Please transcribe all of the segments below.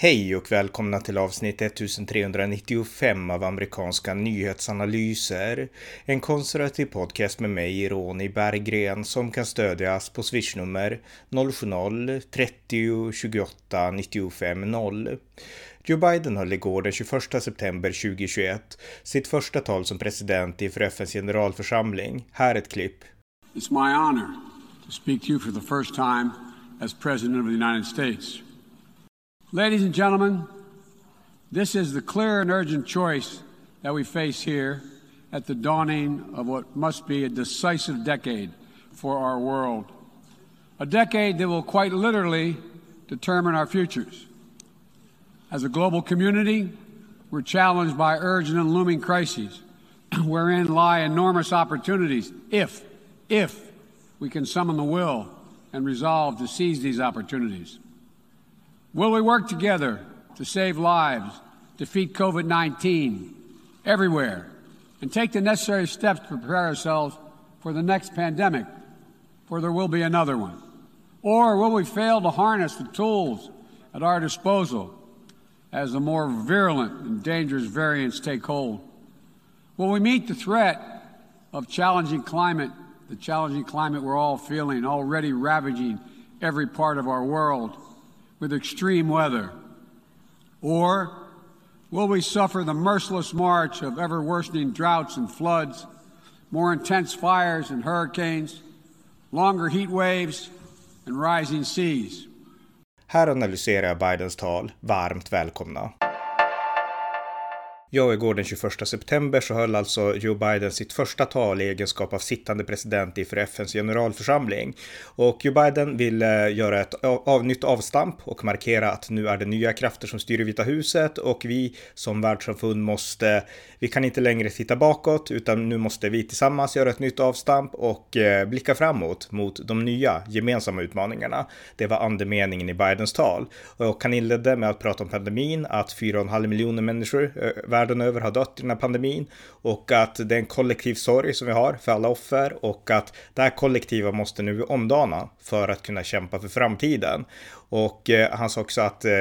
Hej och välkomna till avsnitt 1395 av amerikanska nyhetsanalyser. En konservativ podcast med mig, Ronny Berggren, som kan stödjas på swishnummer 070-30 28 95 0. Joe Biden höll igår den 21 september 2021 sitt första tal som president inför FNs generalförsamling. Här ett klipp. It's my honor to speak to you for the first time as president of the United States. Ladies and gentlemen, this is the clear and urgent choice that we face here at the dawning of what must be a decisive decade for our world. A decade that will quite literally determine our futures. As a global community, we're challenged by urgent and looming crises, wherein lie enormous opportunities if, if we can summon the will and resolve to seize these opportunities. Will we work together to save lives, defeat COVID 19 everywhere, and take the necessary steps to prepare ourselves for the next pandemic, for there will be another one? Or will we fail to harness the tools at our disposal as the more virulent and dangerous variants take hold? Will we meet the threat of challenging climate, the challenging climate we're all feeling, already ravaging every part of our world? With extreme weather? Or will we suffer the merciless march of ever worsening droughts and floods, more intense fires and hurricanes, longer heat waves, and rising seas? Här analyserar jag Bidens tal. Varmt välkomna. Ja, igår den 21 september så höll alltså Joe Biden sitt första tal i egenskap av sittande president inför FNs generalförsamling. Och Joe Biden vill eh, göra ett av, nytt avstamp och markera att nu är det nya krafter som styr i Vita huset och vi som världssamfund måste, vi kan inte längre titta bakåt utan nu måste vi tillsammans göra ett nytt avstamp och eh, blicka framåt mot de nya gemensamma utmaningarna. Det var andemeningen i Bidens tal. Och han inledde med att prata om pandemin, att 4,5 miljoner människor eh, världen över har dött i den här pandemin och att det är en kollektiv sorg som vi har för alla offer och att det här kollektiva måste nu omdana för att kunna kämpa för framtiden. Och eh, han sa också att eh,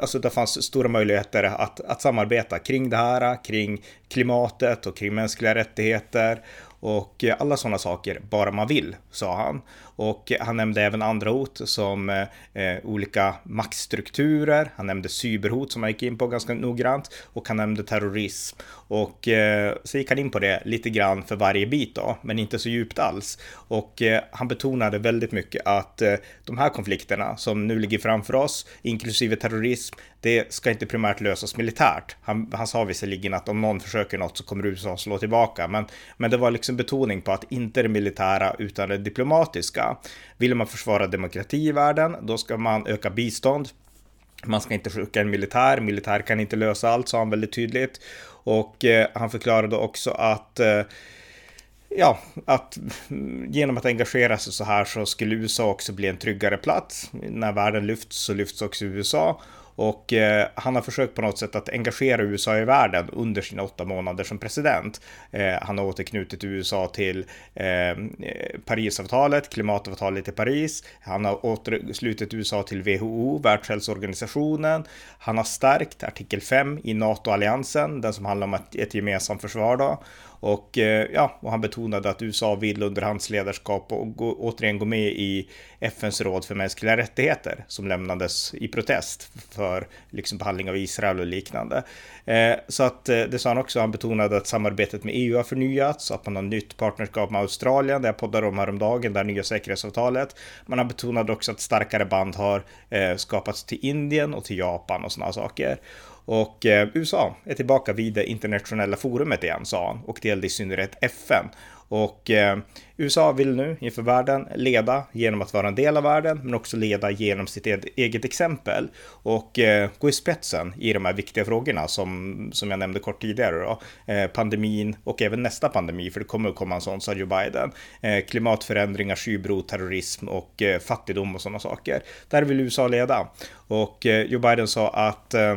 alltså det fanns stora möjligheter att, att samarbeta kring det här, kring klimatet och kring mänskliga rättigheter och eh, alla sådana saker, bara man vill, sa han. Och eh, han nämnde även andra hot som eh, eh, olika maktstrukturer. Han nämnde cyberhot som han gick in på ganska noggrant och han nämnde terrorism. Och eh, så gick han in på det lite grann för varje bit då, men inte så djupt alls. Och eh, han betonade väldigt mycket att eh, de här konflikterna som nu ligger framför oss, inklusive terrorism, det ska inte primärt lösas militärt. Han, han sa visserligen att om någon försöker något så kommer USA slå tillbaka, men, men det var liksom en betoning på att inte det militära utan det diplomatiska. Vill man försvara demokrati i världen, då ska man öka bistånd. Man ska inte skicka en militär, militär kan inte lösa allt, sa han väldigt tydligt. Och eh, han förklarade också att eh, ja, att genom att engagera sig så här så skulle USA också bli en tryggare plats. När världen lyfts så lyfts också USA. Och eh, han har försökt på något sätt att engagera USA i världen under sina åtta månader som president. Eh, han har återknutit USA till eh, Parisavtalet, klimatavtalet i Paris. Han har återslutit USA till WHO, Världshälsoorganisationen. Han har stärkt artikel 5 i NATO-alliansen, den som handlar om ett, ett gemensamt försvar då. Och eh, ja, och han betonade att USA vill under hans ledarskap och gå, återigen gå med i FNs råd för mänskliga rättigheter som lämnades i protest för liksom behandling av Israel och liknande. Eh, så att eh, det sa han också. Han betonade att samarbetet med EU har förnyats, att man har nytt partnerskap med Australien, det jag poddade om häromdagen, det nya säkerhetsavtalet. Man har betonat också att starkare band har eh, skapats till Indien och till Japan och sådana saker. Och eh, USA är tillbaka vid det internationella forumet igen, sa han, och det gällde i synnerhet FN. Och eh, USA vill nu inför världen leda genom att vara en del av världen, men också leda genom sitt eget exempel och eh, gå i spetsen i de här viktiga frågorna som, som jag nämnde kort tidigare då. Eh, pandemin och även nästa pandemi, för det kommer att komma en sån, sa Joe Biden. Eh, klimatförändringar, skybro, terrorism och eh, fattigdom och sådana saker. Där vill USA leda. Och eh, Joe Biden sa att Eh,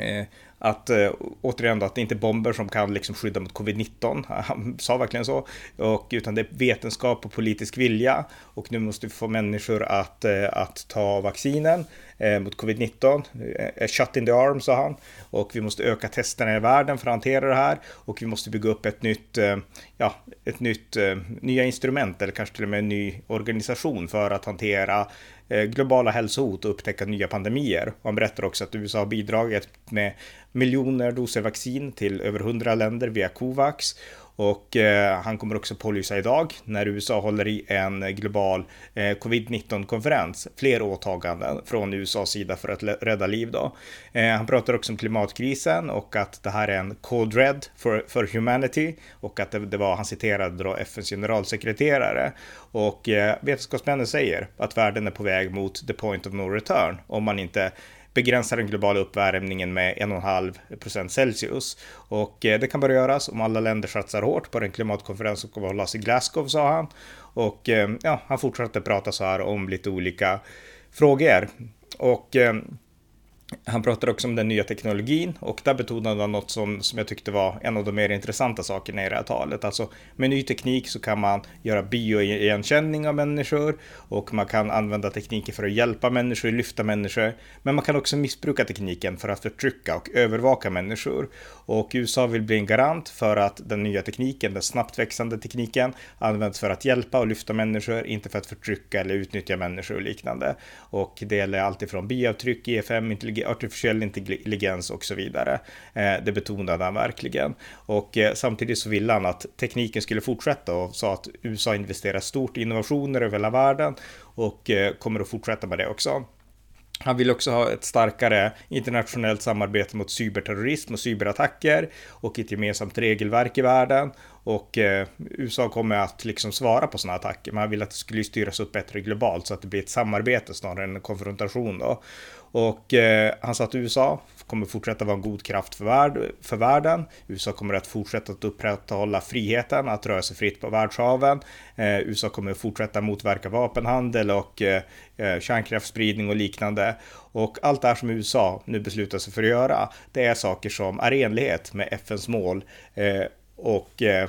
Eh, att eh, återigen då, att det inte är bomber som kan liksom skydda mot covid-19. Han sa verkligen så. Och, utan det är vetenskap och politisk vilja. Och nu måste vi få människor att, eh, att ta vaccinen eh, mot covid-19. Eh, eh, shut in the arm, sa han. Och vi måste öka testerna i världen för att hantera det här. Och vi måste bygga upp ett nytt, eh, ja, ett nytt, eh, nya instrument eller kanske till och med en ny organisation för att hantera Eh, globala hälsohot och upptäcka nya pandemier. Och han berättar också att USA har bidragit med miljoner doser vaccin till över hundra länder via Covax och eh, han kommer också pålysa idag när USA håller i en global eh, covid-19 konferens. Fler åtaganden från USAs sida för att rädda liv då. Eh, han pratar också om klimatkrisen och att det här är en cold red for, for humanity och att det, det var, han citerade då FNs generalsekreterare och eh, vetenskapsmännen säger att världen är på väg mot the point of no return om man inte begränsa den globala uppvärmningen med 1,5 procent Celsius. Och eh, det kan bara göras om alla länder satsar hårt på den klimatkonferens som kommer att hållas i Glasgow, sa han. Och eh, ja, han fortsatte prata så här om lite olika frågor. Och eh, han pratade också om den nya teknologin och där betonade han något som, som jag tyckte var en av de mer intressanta sakerna i det här talet. Alltså med ny teknik så kan man göra bioigenkänning av människor och man kan använda tekniken för att hjälpa människor, lyfta människor. Men man kan också missbruka tekniken för att förtrycka och övervaka människor. Och USA vill bli en garant för att den nya tekniken, den snabbt växande tekniken, används för att hjälpa och lyfta människor, inte för att förtrycka eller utnyttja människor och liknande. Och det gäller alltifrån biavtryck, EFM, artificiell intelligens och så vidare. Eh, det betonade han verkligen. Och eh, samtidigt så ville han att tekniken skulle fortsätta och sa att USA investerar stort i innovationer över hela världen och eh, kommer att fortsätta med det också. Han vill också ha ett starkare internationellt samarbete mot cyberterrorism och cyberattacker och ett gemensamt regelverk i världen. Och eh, USA kommer att liksom svara på sådana attacker. Man vill att det skulle styras upp bättre globalt så att det blir ett samarbete snarare än en konfrontation. Då. Och eh, han sa att USA kommer fortsätta vara en god kraft för, värld, för världen. USA kommer att fortsätta att upprätthålla friheten att röra sig fritt på världshaven. Eh, USA kommer att fortsätta motverka vapenhandel och eh, eh, kärnkraftsspridning och liknande. Och allt det här som USA nu beslutar sig för att göra, det är saker som är i enlighet med FNs mål eh, och eh,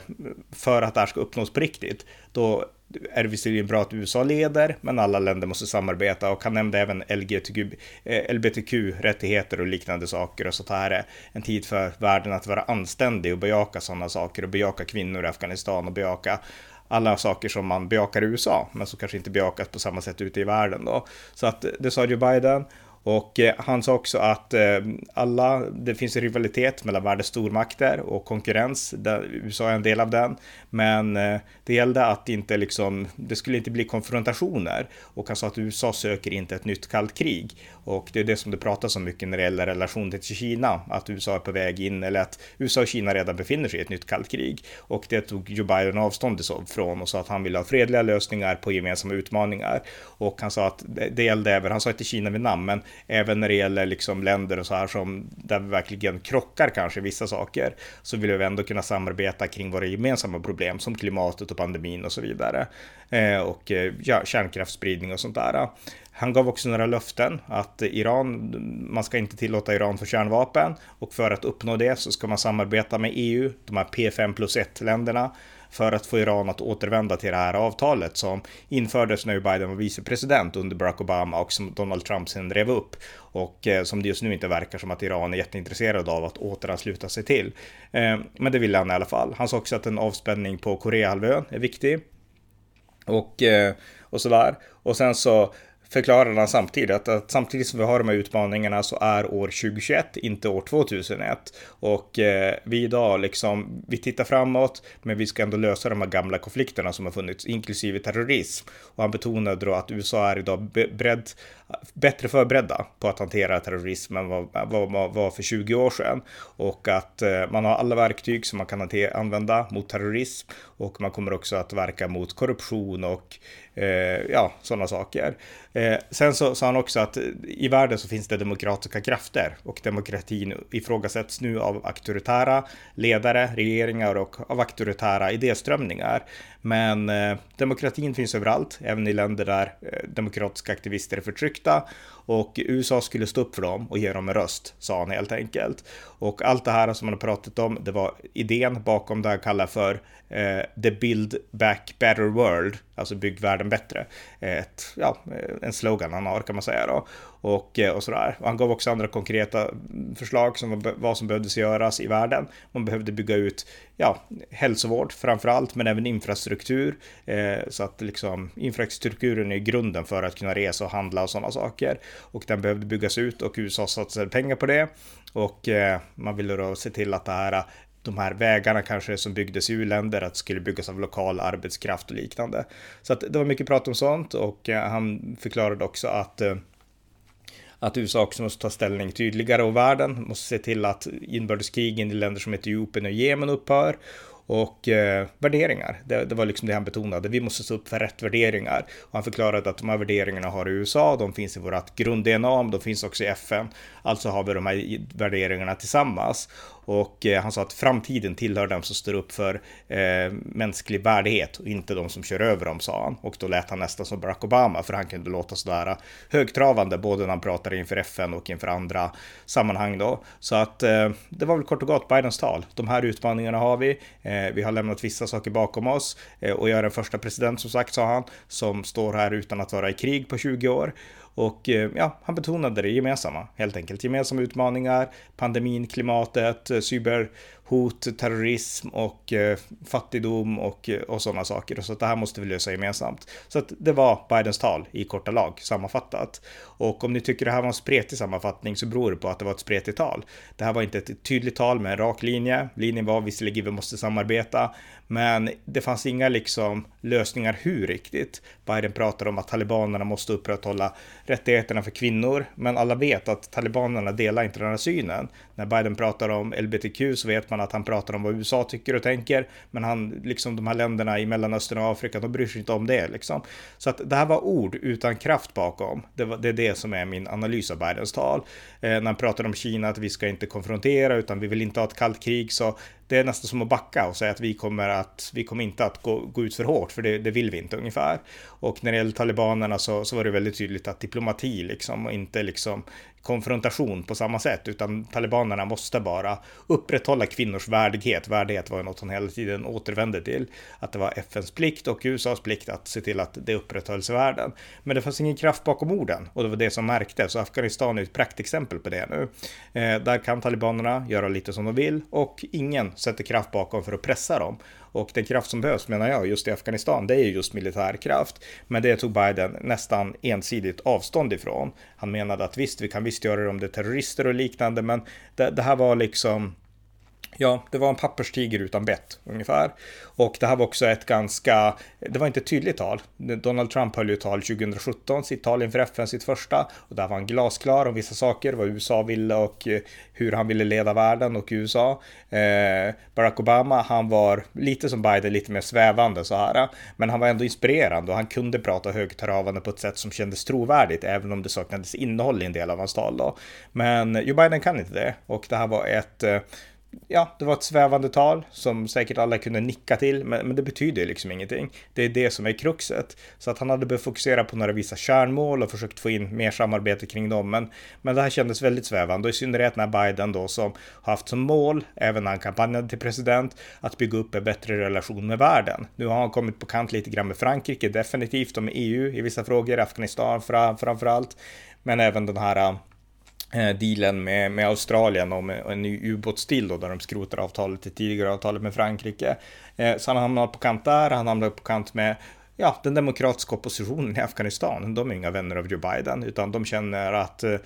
för att det här ska uppnås på riktigt, då är det visserligen bra att USA leder, men alla länder måste samarbeta och han nämnde även LGBTQ-rättigheter eh, och liknande saker. Och så här är en tid för världen att vara anständig och bejaka sådana saker och bejaka kvinnor i Afghanistan och bejaka alla saker som man bejakar i USA, men som kanske inte bejakas på samma sätt ute i världen då. Så att det sa Joe Biden och eh, han sa också att eh, alla, det finns en rivalitet mellan världens stormakter och konkurrens. USA är en del av den. Men eh, det gällde att inte liksom, det skulle inte bli konfrontationer. Och han sa att USA söker inte ett nytt kallt krig. Och det är det som det pratas om mycket när det gäller relationen till Kina. Att USA är på väg in, eller att USA och Kina redan befinner sig i ett nytt kallt krig. Och det tog Joe Biden avstånd från och sa att han vill ha fredliga lösningar på gemensamma utmaningar. Och han sa att det gällde även, han sa inte Kina vid namn, men även när det gäller liksom länder och så här som där vi verkligen krockar kanske vissa saker så vill vi ändå kunna samarbeta kring våra gemensamma problem som klimatet och pandemin och så vidare. Eh, och eh, ja, kärnkraftsspridning och sånt där. Han gav också några löften att Iran, man ska inte tillåta Iran för kärnvapen och för att uppnå det så ska man samarbeta med EU, de här P5 plus 1 länderna för att få Iran att återvända till det här avtalet som infördes när Biden var vicepresident under Barack Obama och som Donald Trump sen rev upp och eh, som det just nu inte verkar som att Iran är jätteintresserad av att återansluta sig till. Eh, men det ville han i alla fall. Han sa också att en avspänning på Koreahalvön är viktig och, eh, och sådär. Och sen så förklarar han samtidigt att, att, samtidigt som vi har de här utmaningarna så är år 2021 inte år 2001. Och eh, vi idag liksom, vi tittar framåt, men vi ska ändå lösa de här gamla konflikterna som har funnits, inklusive terrorism. Och han betonade då att USA är idag beredd, bättre förberedda på att hantera terrorism än vad, vad man var för 20 år sedan. Och att eh, man har alla verktyg som man kan använda mot terrorism och man kommer också att verka mot korruption och eh, ja, sådana saker. Eh, sen så sa han också att i världen så finns det demokratiska krafter och demokratin ifrågasätts nu av auktoritära ledare, regeringar och av auktoritära idéströmningar. Men eh, demokratin finns överallt, även i länder där eh, demokratiska aktivister är förtryckta. Och USA skulle stå upp för dem och ge dem en röst, sa han helt enkelt. Och allt det här som man har pratat om, det var idén bakom det han kallar för eh, The Build Back Better World, alltså bygg världen bättre. Eh, ett, ja, eh, en slogan han har kan man säga då. Och, eh, och sådär. Och han gav också andra konkreta mm, förslag som vad som behövdes göras i världen. Man behövde bygga ut ja, hälsovård framför allt, men även infrastruktur. Eh, så att liksom infrastrukturen är grunden för att kunna resa och handla och sådana saker. Och den behövde byggas ut och USA satsade pengar på det. Och eh, man ville då se till att det här de här vägarna kanske som byggdes i u-länder, att det skulle byggas av lokal arbetskraft och liknande. Så att det var mycket prat om sånt och eh, han förklarade också att eh, att USA också måste ta ställning tydligare och världen måste se till att inbördeskrigen i länder som Etiopien och Jemen upphör och eh, värderingar. Det, det, var liksom det han betonade. Vi måste stå upp för rätt värderingar. Och han förklarade att de här värderingarna har i USA, de finns i vårt grund-DNA, de finns också i FN. Alltså har vi de här värderingarna tillsammans. Och eh, han sa att framtiden tillhör dem som står upp för eh, mänsklig värdighet och inte de som kör över dem, sa han. Och då lät han nästan som Barack Obama, för han kunde låta sådär eh, högtravande, både när han pratade inför FN och inför andra sammanhang då. Så att eh, det var väl kort och gott Bidens tal. De här utmaningarna har vi. Eh, vi har lämnat vissa saker bakom oss eh, och jag är den första president, som sagt, sa han, som står här utan att vara i krig på 20 år. Och eh, ja, han betonade det gemensamma helt enkelt. Gemensamma utmaningar, pandemin, klimatet, eh, cyber hot, terrorism och eh, fattigdom och, eh, och sådana saker. Så att det här måste vi lösa gemensamt. Så att det var Bidens tal i korta lag sammanfattat. Och om ni tycker det här var en spretig sammanfattning så beror det på att det var ett spretigt tal. Det här var inte ett tydligt tal med en rak linje. Linjen var visserligen vi måste samarbeta, men det fanns inga liksom lösningar hur riktigt. Biden pratar om att talibanerna måste upprätthålla rättigheterna för kvinnor, men alla vet att talibanerna delar inte den här synen. När Biden pratar om LBTQ så vet man att han pratar om vad USA tycker och tänker, men han, liksom de här länderna i Mellanöstern och Afrika, de bryr sig inte om det liksom. Så att det här var ord utan kraft bakom. Det, var, det är det som är min analys av Bidens tal. Eh, när han pratar om Kina, att vi ska inte konfrontera, utan vi vill inte ha ett kallt krig, så det är nästan som att backa och säga att vi kommer, att, vi kommer inte att gå, gå ut för hårt, för det, det, vill vi inte ungefär. Och när det gäller talibanerna så, så var det väldigt tydligt att diplomati liksom och inte liksom konfrontation på samma sätt, utan talibanerna måste bara upprätthålla kvinnors värdighet. Värdighet var ju något hon hela tiden återvände till, att det var FNs plikt och USAs plikt att se till att det upprätthölls i världen. Men det fanns ingen kraft bakom orden och det var det som märktes. Så Afghanistan är ett praktexempel på det nu. Eh, där kan talibanerna göra lite som de vill och ingen sätter kraft bakom för att pressa dem. Och den kraft som behövs menar jag just i Afghanistan, det är just militär kraft. Men det tog Biden nästan ensidigt avstånd ifrån. Han menade att visst, vi kan visst göra det om det är terrorister och liknande, men det, det här var liksom Ja, det var en papperstiger utan bett ungefär. Och det här var också ett ganska, det var inte ett tydligt tal. Donald Trump höll ju tal 2017, sitt tal inför FN, sitt första. Och där var han glasklar om vissa saker, vad USA ville och eh, hur han ville leda världen och USA. Eh, Barack Obama, han var lite som Biden, lite mer svävande så här. Men han var ändå inspirerande och han kunde prata högtravande på ett sätt som kändes trovärdigt, även om det saknades innehåll i en del av hans tal då. Men Joe Biden kan inte det och det här var ett eh, ja, det var ett svävande tal som säkert alla kunde nicka till, men, men det betyder ju liksom ingenting. Det är det som är kruxet. Så att han hade behövt fokusera på några vissa kärnmål och försökt få in mer samarbete kring dem. Men, men det här kändes väldigt svävande och i synnerhet när Biden då som har haft som mål, även när han kampanjade till president, att bygga upp en bättre relation med världen. Nu har han kommit på kant lite grann med Frankrike, definitivt, och med EU i vissa frågor, Afghanistan framför allt, men även den här Eh, dealen med, med Australien om en ny ubåtsdeal då, där de skrotar avtalet, det tidigare avtalet med Frankrike. Eh, så han hamnar på kant där, han hamnar på kant med ja, den demokratiska oppositionen i Afghanistan, de är inga vänner av Joe Biden, utan de känner att eh,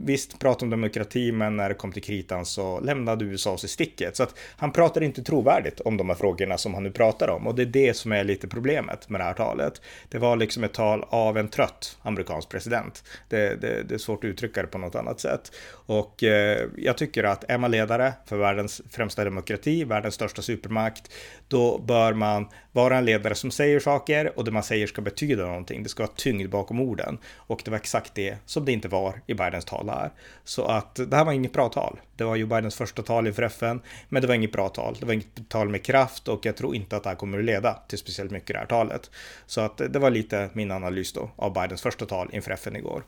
visst, prata om demokrati, men när det kom till kritan så lämnade USA oss i sticket. Så att han pratar inte trovärdigt om de här frågorna som han nu pratar om och det är det som är lite problemet med det här talet. Det var liksom ett tal av en trött amerikansk president. Det, det, det är svårt att uttrycka det på något annat sätt. Och eh, jag tycker att är man ledare för världens främsta demokrati, världens största supermakt, då bör man vara en ledare som säger saker säger och det man säger ska betyda någonting. Det ska vara tyngd bakom orden. Och det var exakt det som det inte var i Bidens tal här. Så att det här var inget bra tal. Det var ju Bidens första tal inför FN, men det var inget bra tal. Det var inget tal med kraft och jag tror inte att det här kommer att leda till speciellt mycket det här talet. Så att det var lite min analys då av Bidens första tal inför FN igår.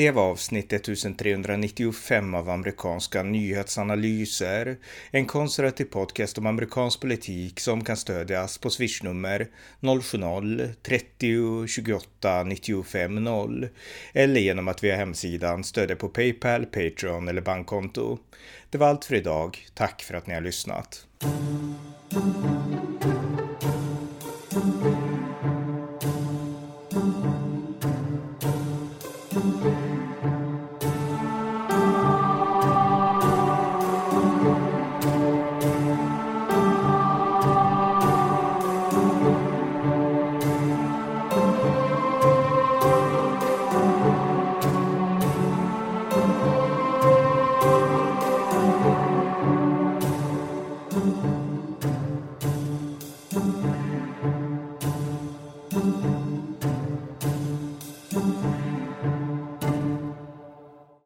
Det var avsnitt 1395 av amerikanska nyhetsanalyser. En konservativ podcast om amerikansk politik som kan stödjas på swishnummer 070-30 28 95 0 eller genom att via hemsidan stödja på Paypal, Patreon eller bankkonto. Det var allt för idag. Tack för att ni har lyssnat.